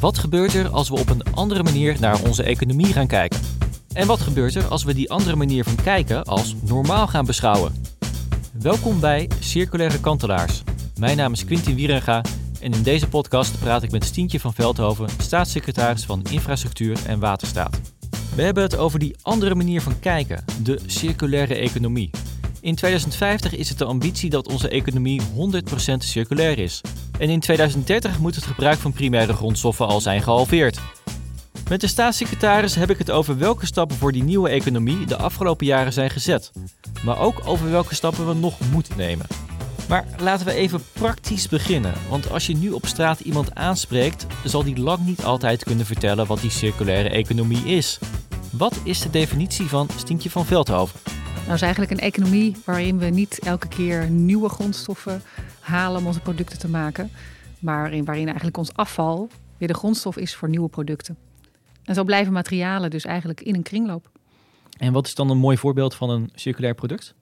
Wat gebeurt er als we op een andere manier naar onze economie gaan kijken? En wat gebeurt er als we die andere manier van kijken als normaal gaan beschouwen? Welkom bij Circulaire Kantelaars. Mijn naam is Quintin Wierenga en in deze podcast praat ik met Stientje van Veldhoven, staatssecretaris van Infrastructuur en Waterstaat. We hebben het over die andere manier van kijken, de circulaire economie. In 2050 is het de ambitie dat onze economie 100% circulair is. En in 2030 moet het gebruik van primaire grondstoffen al zijn gehalveerd. Met de staatssecretaris heb ik het over welke stappen voor die nieuwe economie de afgelopen jaren zijn gezet. Maar ook over welke stappen we nog moeten nemen. Maar laten we even praktisch beginnen. Want als je nu op straat iemand aanspreekt, zal die lang niet altijd kunnen vertellen wat die circulaire economie is. Wat is de definitie van Stientje van Veldhoven? Nou is eigenlijk een economie waarin we niet elke keer nieuwe grondstoffen halen om onze producten te maken. Maar in, waarin eigenlijk ons afval weer de grondstof is voor nieuwe producten. En zo blijven materialen dus eigenlijk in een kringloop. En wat is dan een mooi voorbeeld van een circulair product?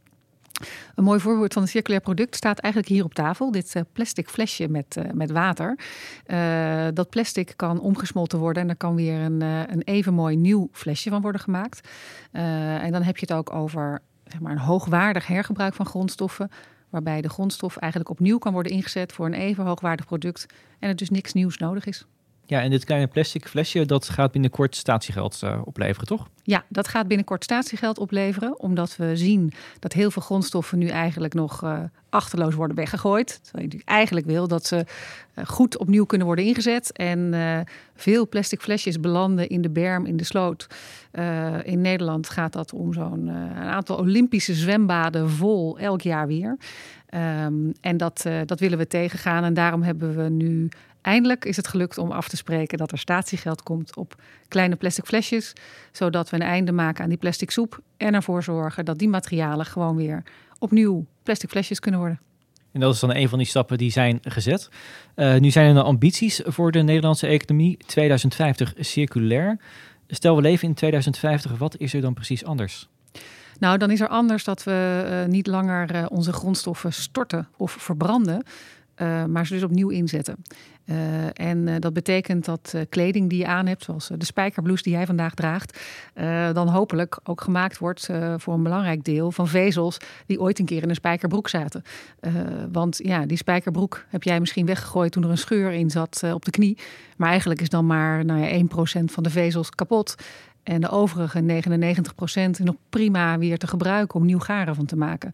Een mooi voorbeeld van een circulair product staat eigenlijk hier op tafel. Dit uh, plastic flesje met, uh, met water. Uh, dat plastic kan omgesmolten worden en er kan weer een, een even mooi nieuw flesje van worden gemaakt. en dan heb je het ook over zeg maar, een hoogwaardig hergebruik van grondstoffen. Waarbij de grondstof eigenlijk opnieuw kan worden ingezet voor een even hoogwaardig product. En er dus niks nieuws nodig is. Ja, en dit kleine plastic flesje, dat gaat binnenkort statiegeld uh, opleveren, toch? Ja, dat gaat binnenkort statiegeld opleveren. Omdat we zien dat heel veel grondstoffen nu eigenlijk nog uh, achterloos worden weggegooid. Terwijl je eigenlijk wil dat ze uh, goed opnieuw kunnen worden ingezet. En veel plastic flesjes belanden in de berm, in de sloot. in Nederland gaat dat om zo'n aantal Olympische zwembaden vol elk jaar weer. Um, en dat, dat willen we tegengaan. En daarom hebben we nu Eindelijk is het gelukt om af te spreken dat er statiegeld komt op kleine plastic flesjes, zodat we een einde maken aan die plastic soep en ervoor zorgen dat die materialen gewoon weer opnieuw plastic flesjes kunnen worden. En dat is dan een van die stappen die zijn gezet. Uh, nu zijn er ambities voor de Nederlandse economie 2050 circulair. Stel we leven in 2050, wat is er dan precies anders? Nou, dan is er anders dat we uh, niet langer uh, onze grondstoffen storten of verbranden, uh, maar ze dus opnieuw inzetten. Uh, en uh, dat betekent dat kleding die je aan hebt, zoals de spijkerblouse die jij vandaag draagt, dan hopelijk ook gemaakt wordt voor een belangrijk deel van vezels die ooit een keer in een spijkerbroek zaten. want ja, die spijkerbroek heb jij misschien weggegooid toen er een scheur in zat op de knie. Maar eigenlijk is dan maar nou ja, 1% van de vezels kapot. En de overige 99% is nog prima weer te gebruiken om nieuw garen van te maken.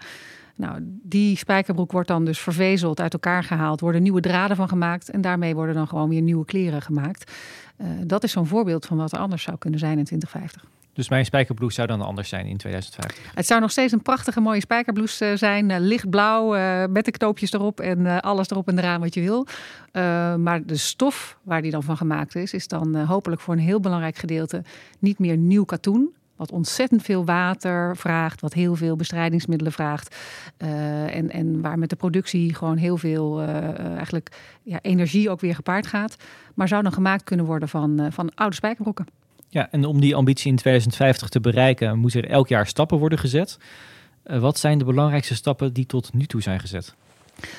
Nou, die spijkerbroek wordt dan dus vervezeld, uit elkaar gehaald, worden nieuwe draden van gemaakt en daarmee worden dan gewoon weer nieuwe kleren gemaakt. Uh, dat is zo'n voorbeeld van wat er anders zou kunnen zijn in 2050. Dus mijn spijkerblouse zou dan anders zijn in 2050? Het zou nog steeds een prachtige mooie spijkerblouse uh, zijn. Uh, lichtblauw, uh, met de knoopjes erop en alles erop en eraan wat je wil. maar de stof waar die dan van gemaakt is, is dan hopelijk voor een heel belangrijk gedeelte niet meer nieuw katoen. Wat ontzettend veel water vraagt, wat heel veel bestrijdingsmiddelen vraagt. Uh, en, en waar met de productie gewoon heel veel uh, eigenlijk, ja, energie ook weer gepaard gaat. Maar zou dan gemaakt kunnen worden van, van oude spijkerbroeken. Ja, en om die ambitie in 2050 te bereiken, moeten er elk jaar stappen worden gezet. wat zijn de belangrijkste stappen die tot nu toe zijn gezet?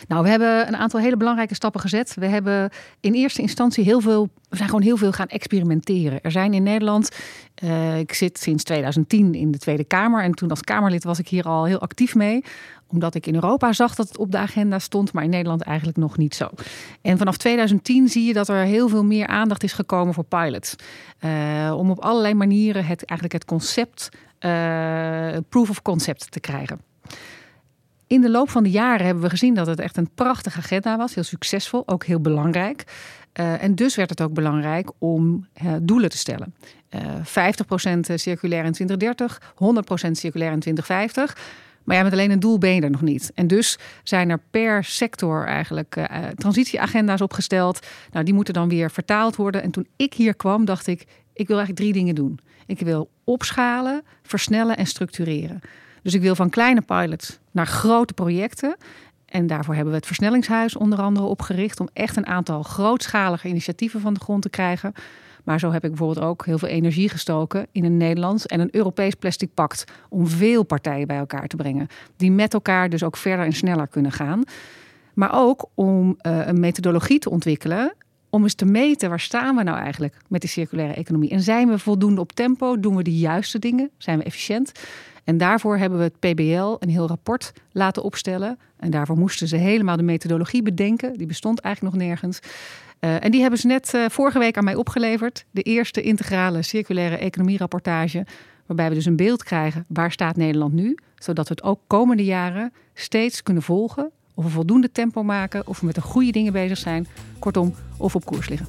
Nou, we hebben een aantal hele belangrijke stappen gezet. We hebben in eerste instantie heel veel, we zijn gewoon heel veel gaan experimenteren. Er zijn in Nederland, uh, ik zit sinds 2010 in de Tweede Kamer en toen als Kamerlid was ik hier al heel actief mee omdat ik in Europa zag dat het op de agenda stond, maar in Nederland eigenlijk nog niet zo. En vanaf 2010 zie je dat er heel veel meer aandacht is gekomen voor pilots. Uh, om op allerlei manieren het, eigenlijk het concept, uh, proof of concept te krijgen. In de loop van de jaren hebben we gezien dat het echt een prachtige agenda was. Heel succesvol, ook heel belangrijk. Uh, en dus werd het ook belangrijk om doelen te stellen. Uh, 50% circulair in 2030, 100% circulair in 2050. Maar ja, met alleen een doel ben je er nog niet. En dus zijn er per sector eigenlijk uh, transitieagenda's opgesteld. Nou, die moeten dan weer vertaald worden. En toen ik hier kwam, dacht ik, ik wil eigenlijk drie dingen doen. Ik wil opschalen, versnellen en structureren. Dus ik wil van kleine pilots naar grote projecten. En daarvoor hebben we het Versnellingshuis onder andere opgericht. Om echt een aantal grootschalige initiatieven van de grond te krijgen. Maar zo heb ik bijvoorbeeld ook heel veel energie gestoken in een Nederlands en een Europees plastic pact. Om veel partijen bij elkaar te brengen. Die met elkaar dus ook verder en sneller kunnen gaan. Maar ook om uh, een methodologie te ontwikkelen om eens te meten waar staan we nou eigenlijk met die circulaire economie. En zijn we voldoende op tempo? Doen we de juiste dingen? Zijn we efficiënt? En daarvoor hebben we het PBL een heel rapport laten opstellen. En daarvoor moesten ze helemaal de methodologie bedenken. Die bestond eigenlijk nog nergens. Uh, en die hebben ze net uh, vorige week aan mij opgeleverd. De eerste integrale circulaire economie-rapportage. Waarbij we dus een beeld krijgen waar staat Nederland nu. Zodat we het ook komende jaren steeds kunnen volgen. Of we voldoende tempo maken. Of we met de goede dingen bezig zijn. Kortom, of op koers liggen.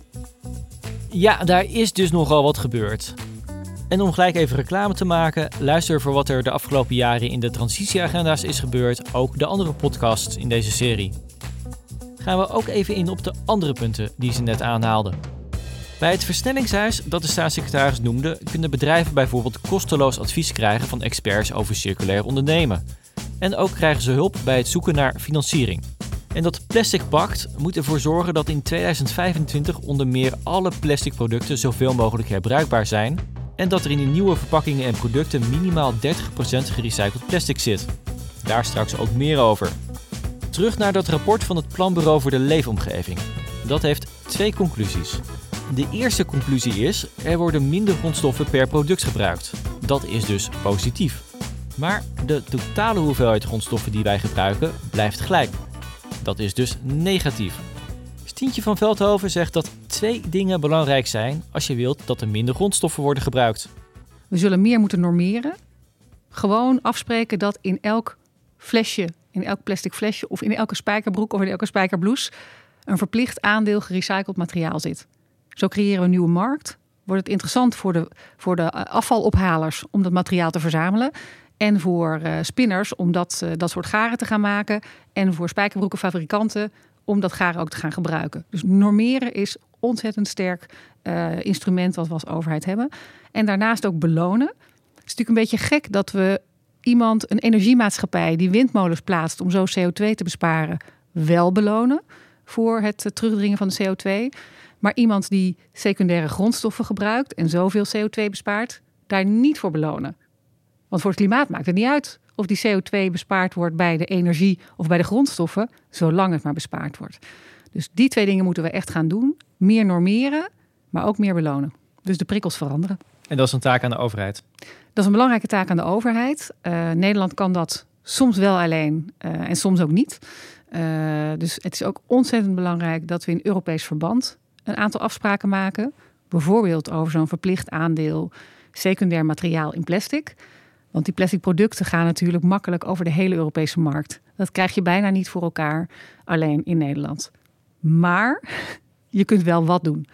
Ja, daar is dus nogal wat gebeurd. En om gelijk even reclame te maken, luister voor wat er de afgelopen jaren in de transitieagenda's is gebeurd, ook de andere podcasts in deze serie. Gaan we ook even in op de andere punten die ze net aanhaalden. Bij het versnellingshuis dat de staatssecretaris noemde, kunnen bedrijven bijvoorbeeld kosteloos advies krijgen van experts over circulair ondernemen. En ook krijgen ze hulp bij het zoeken naar financiering. En dat Plastic Pact moet ervoor zorgen dat in 2025 onder meer alle plastic producten zoveel mogelijk herbruikbaar zijn en dat er in de nieuwe verpakkingen en producten minimaal 30% gerecycled plastic zit. Daar straks ook meer over. Terug naar dat rapport van het Planbureau voor de Leefomgeving. Dat heeft twee conclusies. De eerste conclusie is: er worden minder grondstoffen per product gebruikt. Dat is dus positief. Maar de totale hoeveelheid grondstoffen die wij gebruiken blijft gelijk. Dat is dus negatief. Stientje van Veldhoven zegt dat twee dingen belangrijk zijn als je wilt dat er minder grondstoffen worden gebruikt. We zullen meer moeten normeren. Gewoon afspreken dat in elk flesje, in elk plastic flesje of in elke spijkerbroek of in elke spijkerblouse een verplicht aandeel gerecycled materiaal zit. Zo creëren we een nieuwe markt. Wordt het interessant voor de, voor de afvalophalers om dat materiaal te verzamelen. En voor uh, spinners om dat, uh, dat soort garen te gaan maken. En voor spijkerbroekenfabrikanten om dat garen ook te gaan gebruiken. Dus normeren is ontzettend sterk uh, instrument wat we als overheid hebben. En daarnaast ook belonen. Het is natuurlijk een beetje gek dat we iemand, een energiemaatschappij die windmolens plaatst om zo CO2 te besparen, wel belonen voor het terugdringen van de CO2. Maar iemand die secundaire grondstoffen gebruikt en zoveel CO2 bespaart, daar niet voor belonen. Want voor het klimaat maakt het niet uit of die CO2 bespaard wordt bij de energie of bij de grondstoffen, zolang het maar bespaard wordt. Dus die twee dingen moeten we echt gaan doen. Meer normeren, maar ook meer belonen. Dus de prikkels veranderen. En dat is een taak aan de overheid? Dat is een belangrijke taak aan de overheid. Uh, Nederland kan dat soms wel alleen uh, en soms ook niet. Uh, dus het is ook ontzettend belangrijk dat we in Europees verband een aantal afspraken maken. Bijvoorbeeld over zo'n verplicht aandeel secundair materiaal in plastic. Want die plastic producten gaan natuurlijk makkelijk over de hele Europese markt. Dat krijg je bijna niet voor elkaar alleen in Nederland. Maar je kunt wel wat doen.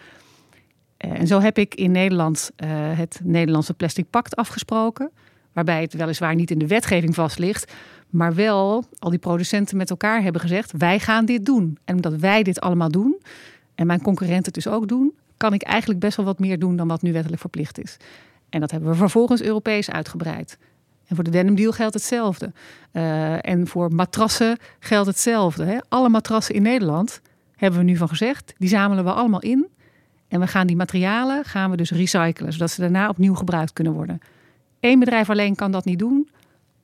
Eh, en zo heb ik in Nederland uh, het Nederlandse Plastic Pact afgesproken. Waarbij het weliswaar niet in de wetgeving vast ligt. Maar wel al die producenten met elkaar hebben gezegd: wij gaan dit doen. En omdat wij dit allemaal doen, en mijn concurrenten het dus ook doen, kan ik eigenlijk best wel wat meer doen dan wat nu wettelijk verplicht is. En dat hebben we vervolgens Europees uitgebreid. En voor de denim deal geldt hetzelfde. Uh, en voor matrassen geldt hetzelfde. Hè? Alle matrassen in Nederland hebben we nu van gezegd, die zamelen we allemaal in. En we gaan die materialen gaan we dus recyclen, zodat ze daarna opnieuw gebruikt kunnen worden. Eén bedrijf alleen kan dat niet doen.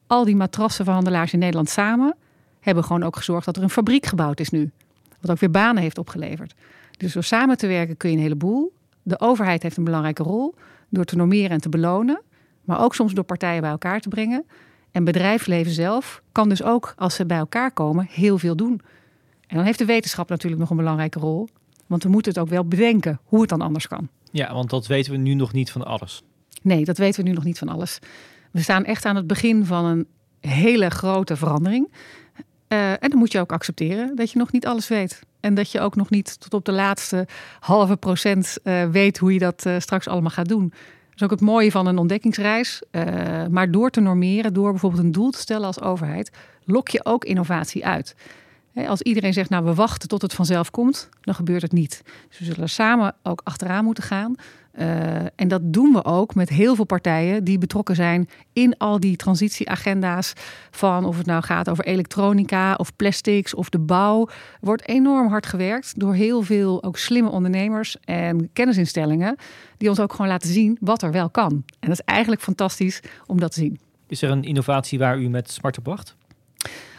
Al die matrassenverhandelaars in Nederland samen hebben gewoon ook gezorgd dat er een fabriek gebouwd is nu. Wat ook weer banen heeft opgeleverd. Dus door samen te werken kun je een heleboel. De overheid heeft een belangrijke rol door te normeren en te belonen maar ook soms door partijen bij elkaar te brengen. En bedrijfsleven zelf kan dus ook, als ze bij elkaar komen, heel veel doen. En dan heeft de wetenschap natuurlijk nog een belangrijke rol. Want we moeten het ook wel bedenken hoe het dan anders kan. Ja, want dat weten we nu nog niet van alles. Nee, dat weten we nu nog niet van alles. We staan echt aan het begin van een hele grote verandering. Uh, en dan moet je ook accepteren dat je nog niet alles weet. En dat je ook nog niet tot op de laatste halve procent uh, weet hoe je dat uh, straks allemaal gaat doen is ook het mooie van een ontdekkingsreis. Uh, maar door te normeren, door bijvoorbeeld een doel te stellen als overheid, lok je ook innovatie uit. als iedereen zegt, nou we wachten tot het vanzelf komt, dan gebeurt het niet. Dus we zullen samen ook achteraan moeten gaan. Uh, en dat doen we ook met heel veel partijen die betrokken zijn in al die transitieagenda's. Van of het nou gaat over elektronica of plastics of de bouw. Er wordt enorm hard gewerkt door heel veel ook slimme ondernemers en kennisinstellingen. Die ons ook gewoon laten zien wat er wel kan. En dat is eigenlijk fantastisch om dat te zien. Is er een innovatie waar u met smart op wacht?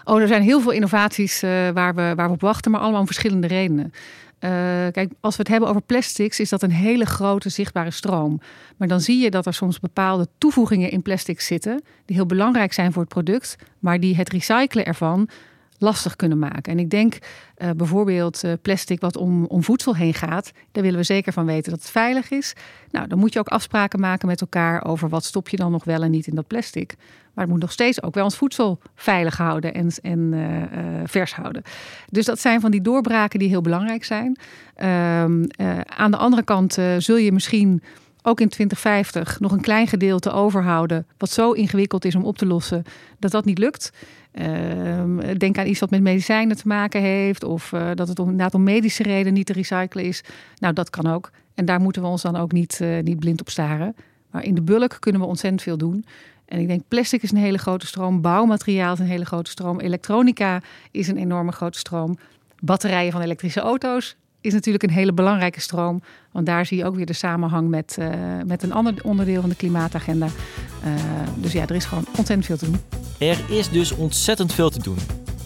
Oh, er zijn heel veel innovaties uh, waar, we, waar we op wachten, maar allemaal om verschillende redenen. Uh, kijk, als we het hebben over plastics, is dat een hele grote zichtbare stroom. Maar dan zie je dat er soms bepaalde toevoegingen in plastics zitten, die heel belangrijk zijn voor het product, maar die het recyclen ervan lastig kunnen maken. En ik denk uh, bijvoorbeeld uh, plastic wat om, om voedsel heen gaat, daar willen we zeker van weten dat het veilig is. Nou, dan moet je ook afspraken maken met elkaar over wat stop je dan nog wel en niet in dat plastic. Maar het moet nog steeds ook wel ons voedsel veilig houden en, en uh, vers houden. Dus dat zijn van die doorbraken die heel belangrijk zijn. Ehm, aan de andere kant zul je misschien ook in 2050 nog een klein gedeelte overhouden. wat zo ingewikkeld is om op te lossen dat dat niet lukt. Uh, denk aan iets wat met medicijnen te maken heeft. of uh, dat het om, inderdaad om medische redenen niet te recyclen is. Nou, dat kan ook. En daar moeten we ons dan ook niet, uh, niet blind op staren. Maar in de bulk kunnen we ontzettend veel doen. En ik denk plastic is een hele grote stroom, bouwmateriaal is een hele grote stroom, elektronica is een enorme grote stroom, batterijen van elektrische auto's is natuurlijk een hele belangrijke stroom. Want daar zie je ook weer de samenhang met, uh, met een ander onderdeel van de klimaatagenda. Uh, dus ja, er is gewoon ontzettend veel te doen. Er is dus ontzettend veel te doen.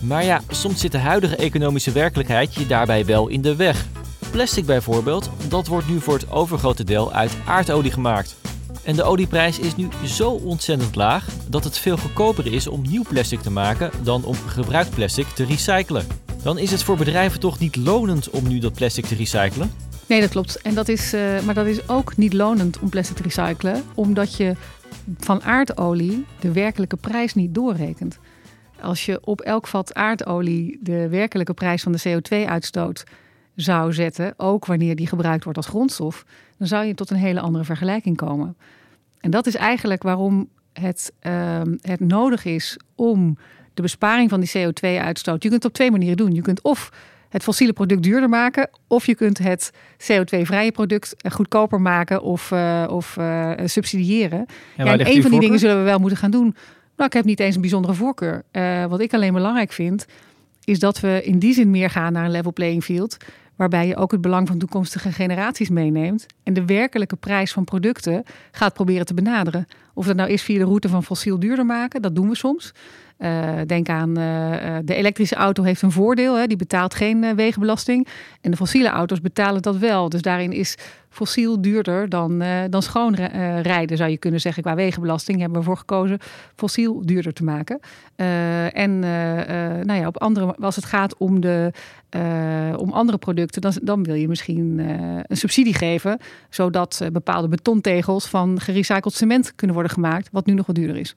Maar ja, soms zit de huidige economische werkelijkheid je daarbij wel in de weg. Plastic bijvoorbeeld, dat wordt nu voor het overgrote deel uit aardolie gemaakt. En de olieprijs is nu zo ontzettend laag dat het veel goedkoper is om nieuw plastic te maken dan om gebruikt plastic te recyclen. Dan is het voor bedrijven toch niet lonend om nu dat plastic te recyclen? Nee, dat klopt. En dat is, uh, maar dat is ook niet lonend om plastic te recyclen, omdat je van aardolie de werkelijke prijs niet doorrekent. Als je op elk vat aardolie de werkelijke prijs van de CO2-uitstoot zou zetten, ook wanneer die gebruikt wordt als grondstof, dan zou je tot een hele andere vergelijking komen. En dat is eigenlijk waarom het, uh, het nodig is om de besparing van die CO2-uitstoot. Je kunt het op twee manieren doen. Je kunt of het fossiele product duurder maken, of je kunt het CO2-vrije product eh, goedkoper maken of, uh, of uh, subsidiëren. Ja, en een van die dingen zullen we wel moeten gaan doen. Nou, ik heb niet eens een bijzondere voorkeur. Uh, wat ik alleen belangrijk vind, is dat we in die zin meer gaan naar een level playing field. Waarbij je ook het belang van toekomstige generaties meeneemt. En de werkelijke prijs van producten gaat proberen te benaderen. Of dat nou is via de route van fossiel duurder maken, dat doen we soms. Uh, denk aan uh, de elektrische auto heeft een voordeel, hè, die betaalt geen wegenbelasting. En de fossiele auto's betalen dat wel. Dus daarin is fossiel duurder dan, dan schoon rijden, zou je kunnen zeggen. Qua wegenbelasting hebben we ervoor gekozen fossiel duurder te maken. en nou ja, op andere, als het gaat om, de, om andere producten, dan, dan wil je misschien een subsidie geven, zodat bepaalde betontegels van gerecycled cement kunnen worden gemaakt, wat nu nog wat duurder is.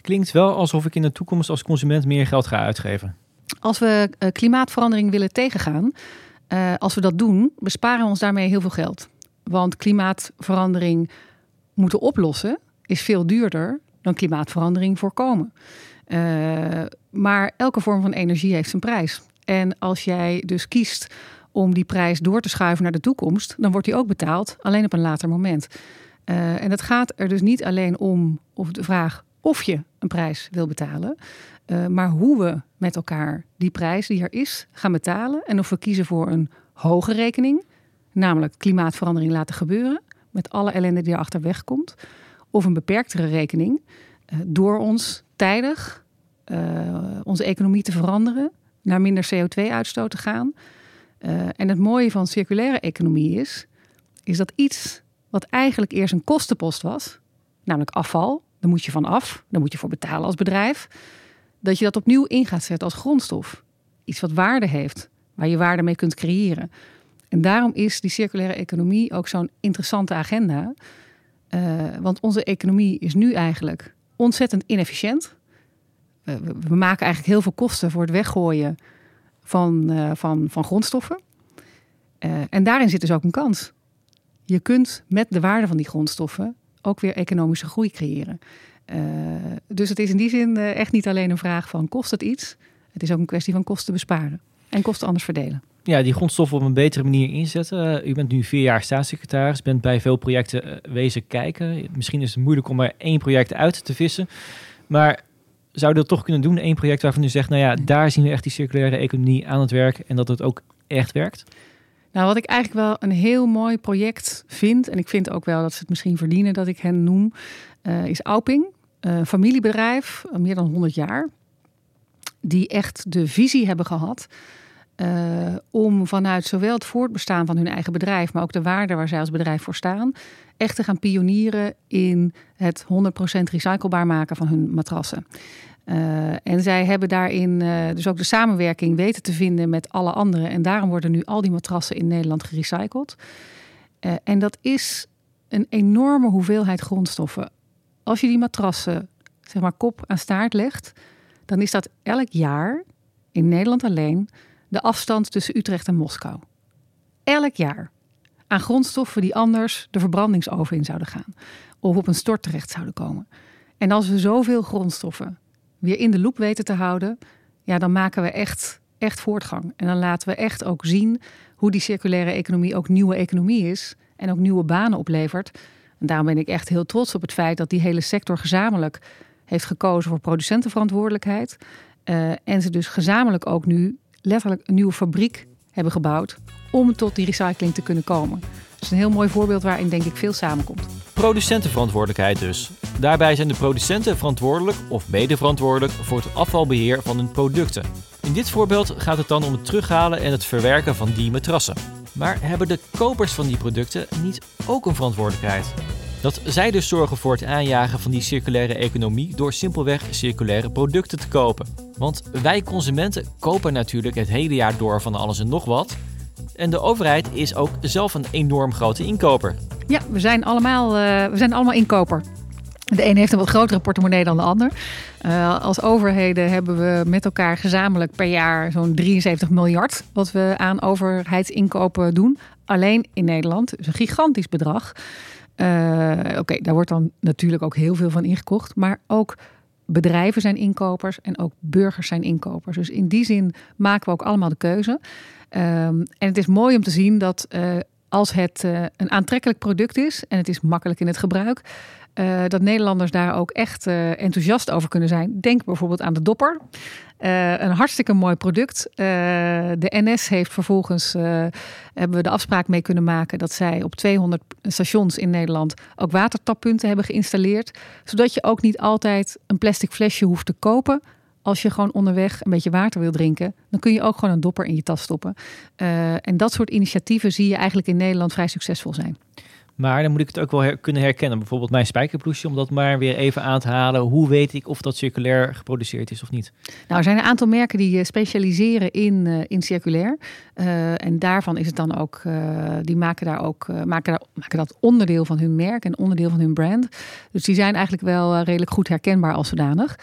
Klinkt wel alsof ik in de toekomst als consument meer geld ga uitgeven. Als we uh, klimaatverandering willen tegengaan, uh, als we dat doen, besparen we ons daarmee heel veel geld. Want klimaatverandering moeten oplossen is veel duurder dan klimaatverandering voorkomen. Uh, maar elke vorm van energie heeft zijn prijs. En als jij dus kiest om die prijs door te schuiven naar de toekomst, dan wordt die ook betaald, alleen op een later moment. Uh, en het gaat er dus niet alleen om of de vraag of je een prijs wil betalen, uh, maar hoe we met elkaar die prijs die er is gaan betalen en of we kiezen voor een hoge rekening, namelijk klimaatverandering laten gebeuren met alle ellende die erachter wegkomt, of een beperktere rekening uh, door ons tijdig onze economie te veranderen, naar minder CO2-uitstoot te gaan. en het mooie van circulaire economie is, is dat iets wat eigenlijk eerst een kostenpost was, namelijk afval, daar moet je van af, daar moet je voor betalen als bedrijf. Dat je dat opnieuw in gaat zetten als grondstof. Iets wat waarde heeft, waar je waarde mee kunt creëren. En daarom is die circulaire economie ook zo'n interessante agenda. Uh, want onze economie is nu eigenlijk ontzettend inefficiënt. Uh, we, maken eigenlijk heel veel kosten voor het weggooien van, uh, van, van grondstoffen. en daarin zit dus ook een kans. Je kunt met de waarde van die grondstoffen ook weer economische groei creëren. Uh, dus het is in die zin uh, echt niet alleen een vraag van kost het iets. Het is ook een kwestie van kosten besparen en kosten anders verdelen. Ja, die grondstoffen op een betere manier inzetten. U bent nu vier jaar staatssecretaris, bent bij veel projecten uh, wezen kijken. Misschien is het moeilijk om er één project uit te vissen. Maar zou je dat toch kunnen doen? Eén project waarvan u zegt, nou ja, daar zien we echt die circulaire economie aan het werk en dat het ook echt werkt? Nou, wat ik eigenlijk wel een heel mooi project vind, en ik vind ook wel dat ze het misschien verdienen dat ik hen noem, uh, is Auping. Een familiebedrijf, meer dan 100 jaar. die echt de visie hebben gehad om vanuit zowel het voortbestaan van hun eigen bedrijf, maar ook de waarde waar zij als bedrijf voor staan, echt te gaan pionieren in het 100% recyclebaar maken van hun matrassen. Uh, en zij hebben daarin uh, dus ook de samenwerking weten te vinden met alle anderen. En daarom worden nu al die matrassen in Nederland gerecycled. en dat is een enorme hoeveelheid grondstoffen. Als je die matrassen, zeg maar, kop aan staart legt, dan is dat elk jaar in Nederland alleen de afstand tussen Utrecht en Moskou. Elk jaar. Aan grondstoffen die anders de verbrandingsoven in zouden gaan. Of op een stort terecht zouden komen. En als we zoveel grondstoffen weer in de loop weten te houden, ja, dan maken we echt, echt voortgang. En dan laten we echt ook zien hoe die circulaire economie ook nieuwe economie is en ook nieuwe banen oplevert. En daarom ben ik echt heel trots op het feit dat die hele sector gezamenlijk heeft gekozen voor producentenverantwoordelijkheid. Uh, en ze dus gezamenlijk ook nu letterlijk een nieuwe fabriek hebben gebouwd om tot die recycling te kunnen komen. Dat is een heel mooi voorbeeld waarin denk ik veel samenkomt. Producentenverantwoordelijkheid dus. Daarbij zijn de producenten verantwoordelijk of medeverantwoordelijk voor het afvalbeheer van hun producten. In dit voorbeeld gaat het dan om het terughalen en het verwerken van die matrassen. Maar hebben de kopers van die producten niet ook een verantwoordelijkheid? Dat zij dus zorgen voor het aanjagen van die circulaire economie door simpelweg circulaire producten te kopen. Want wij consumenten kopen natuurlijk het hele jaar door van alles en nog wat. En de overheid is ook zelf een enorm grote inkoper. Ja, we zijn allemaal, uh, we zijn allemaal inkoper. De een heeft een wat grotere portemonnee dan de ander. Uh, als overheden hebben we met elkaar gezamenlijk per jaar zo'n 73 miljard wat we aan overheidsinkopen doen. Alleen in Nederland, dus een gigantisch bedrag. Uh, Oké, daar wordt dan natuurlijk ook heel veel van ingekocht, maar ook bedrijven zijn inkopers en ook burgers zijn inkopers. Dus in die zin maken we ook allemaal de keuze. Um, en het is mooi om te zien dat uh, als het uh, een aantrekkelijk product is en het is makkelijk in het gebruik, uh, dat Nederlanders daar ook echt enthousiast over kunnen zijn. Denk bijvoorbeeld aan de dopper. Een hartstikke mooi product. de NS heeft vervolgens, hebben we de afspraak mee kunnen maken dat zij op 200 stations in Nederland ook watertappunten hebben geïnstalleerd. Zodat je ook niet altijd een plastic flesje hoeft te kopen. Als je gewoon onderweg een beetje water wil drinken, dan kun je ook gewoon een dopper in je tas stoppen. en dat soort initiatieven zie je eigenlijk in Nederland vrij succesvol zijn. Maar dan moet ik het ook wel kunnen herkennen. Bijvoorbeeld mijn spijkerbloesje, om dat maar weer even aan te halen. Hoe weet ik of dat circulair geproduceerd is of niet? Nou, er zijn een aantal merken die eh, specialiseren in, uh, in circulair. Uh, en daarvan is het dan ook, uh, die maken daar ook, maken, daar, maken dat onderdeel van hun merk en onderdeel van hun brand. Dus die zijn eigenlijk wel redelijk goed herkenbaar als zodanig.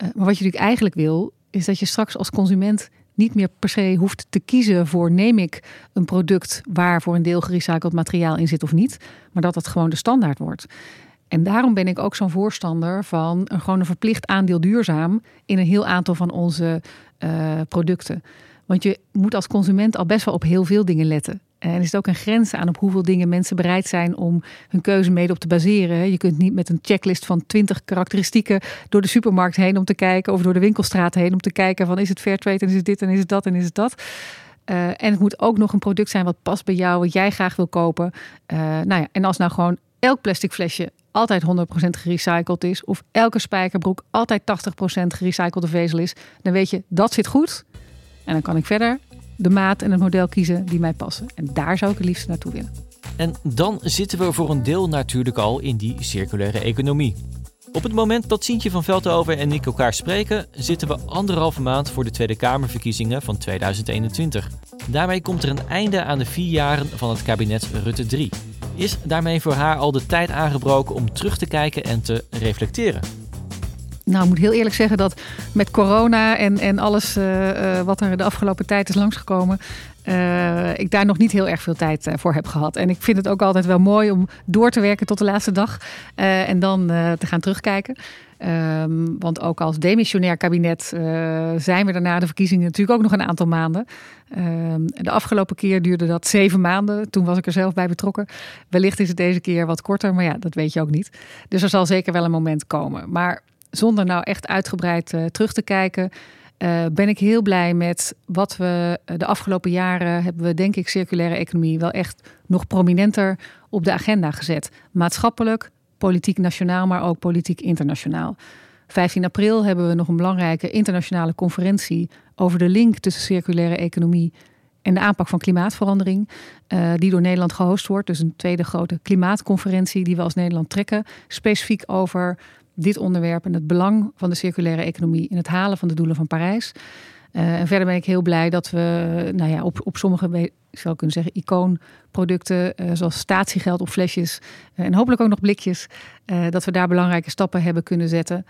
Maar wat je natuurlijk eigenlijk wil, is dat je straks als consument niet meer per se hoeft te kiezen voor neem ik een product waar voor een deel gerecycled materiaal in zit of niet, maar dat het gewoon de standaard wordt. En daarom ben ik ook zo'n voorstander van een, gewoon verplicht aandeel duurzaam in een heel aantal van onze uh, producten. Want je moet als consument al best wel op heel veel dingen letten. En is ook een grens aan op hoeveel dingen mensen bereid zijn om hun keuze mede op te baseren. Je kunt niet met een checklist van 20 karakteristieken door de supermarkt heen om te kijken, of door de winkelstraat heen om te kijken van is het fair trade en is het dit en is het dat en is het dat. Uh, en het moet ook nog een product zijn wat past bij jou, wat jij graag wil kopen. Uh, nou ja, en als nou gewoon elk plastic flesje altijd 100% gerecycled is, of elke spijkerbroek altijd 80% gerecyclede vezel is, dan weet je dat zit goed. En dan kan ik verder de maat en het model kiezen die mij passen. En daar zou ik het liefst naartoe willen. En dan zitten we voor een deel natuurlijk al in die circulaire economie. Op het moment dat Sientje van Veldhoven en ik elkaar spreken, zitten we anderhalve maand voor de Tweede Kamerverkiezingen van 2021. Daarmee komt er een einde aan de vier jaren van het kabinet Rutte 3. Is daarmee voor haar al de tijd aangebroken om terug te kijken en te reflecteren? Nou, ik moet heel eerlijk zeggen dat met corona en, en alles uh, uh, wat er de afgelopen tijd is langsgekomen, uh, ik daar nog niet heel erg veel tijd voor heb gehad. En ik vind het ook altijd wel mooi om door te werken tot de laatste dag en dan te gaan terugkijken. Um, want ook als demissionair kabinet zijn we daarna de verkiezingen natuurlijk ook nog een aantal maanden. Um, de afgelopen keer duurde dat zeven maanden. Toen was ik er zelf bij betrokken. Wellicht is het deze keer wat korter, maar ja, dat weet je ook niet. Dus er zal zeker wel een moment komen. Maar zonder nou echt uitgebreid uh, terug te kijken, uh, ben ik heel blij met wat we uh, de afgelopen jaren hebben we, denk ik, circulaire economie wel echt nog prominenter op de agenda gezet. Maatschappelijk, politiek nationaal, maar ook politiek internationaal. 15 april hebben we nog een belangrijke internationale conferentie over de link tussen circulaire economie en de aanpak van klimaatverandering, die door Nederland gehost wordt. Dus een tweede grote klimaatconferentie die we als Nederland trekken, specifiek over dit onderwerp en het belang van de circulaire economie in het halen van de doelen van Parijs. Uh, en verder ben ik heel blij dat we nou ja, op, op sommige, ik zou kunnen zeggen, icoonproducten, uh, zoals statiegeld op flesjes en hopelijk ook nog blikjes, dat we daar belangrijke stappen hebben kunnen zetten.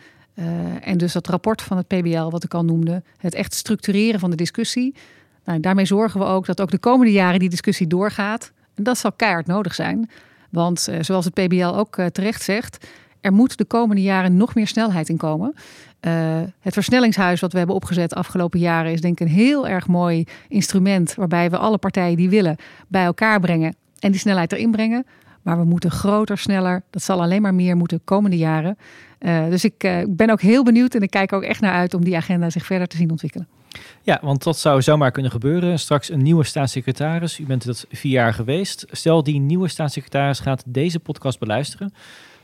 en dus dat rapport van het PBL, wat ik al noemde, het echt structureren van de discussie. Nou, daarmee zorgen we ook dat ook de komende jaren die discussie doorgaat. En dat zal keihard nodig zijn. Want zoals het PBL ook terecht zegt, er moet de komende jaren nog meer snelheid in komen. Uh, het versnellingshuis wat we hebben opgezet de afgelopen jaren is denk ik een heel erg mooi instrument waarbij we alle partijen die willen bij elkaar brengen en die snelheid erin brengen. Maar we moeten groter, sneller. Dat zal alleen maar meer moeten de komende jaren. Uh, dus ik uh, ben ook heel benieuwd en ik kijk ook echt naar uit om die agenda zich verder te zien ontwikkelen. Ja, want dat zou zomaar kunnen gebeuren. Straks een nieuwe staatssecretaris. U bent dat vier jaar geweest. Stel die nieuwe staatssecretaris gaat deze podcast beluisteren.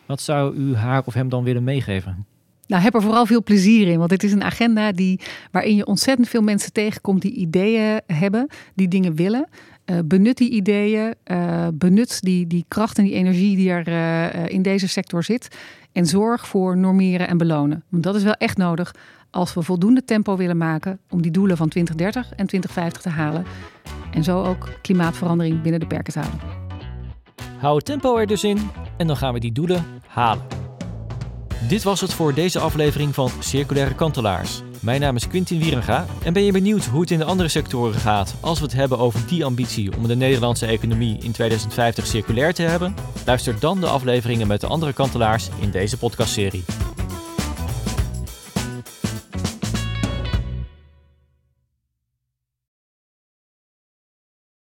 Wat zou u haar of hem dan willen meegeven? Nou, heb er vooral veel plezier in. Want dit is een agenda die, waarin je ontzettend veel mensen tegenkomt die ideeën hebben, die dingen willen. Uh, benut die ideeën, uh, benut die, die kracht en die energie die er uh, in deze sector zit. En zorg voor normeren en belonen. Want dat is wel echt nodig als we voldoende tempo willen maken om die doelen van 2030 en 2050 te halen. En zo ook klimaatverandering binnen de perken te houden. Hou het tempo er dus in en dan gaan we die doelen halen. Dit was het voor deze aflevering van Circulaire Kantelaars. Mijn naam is Quintin Wierenga en ben je benieuwd hoe het in de andere sectoren gaat als we het hebben over die ambitie om de Nederlandse economie in 2050 circulair te hebben? Luister dan de afleveringen met de andere kantelaars in deze podcastserie.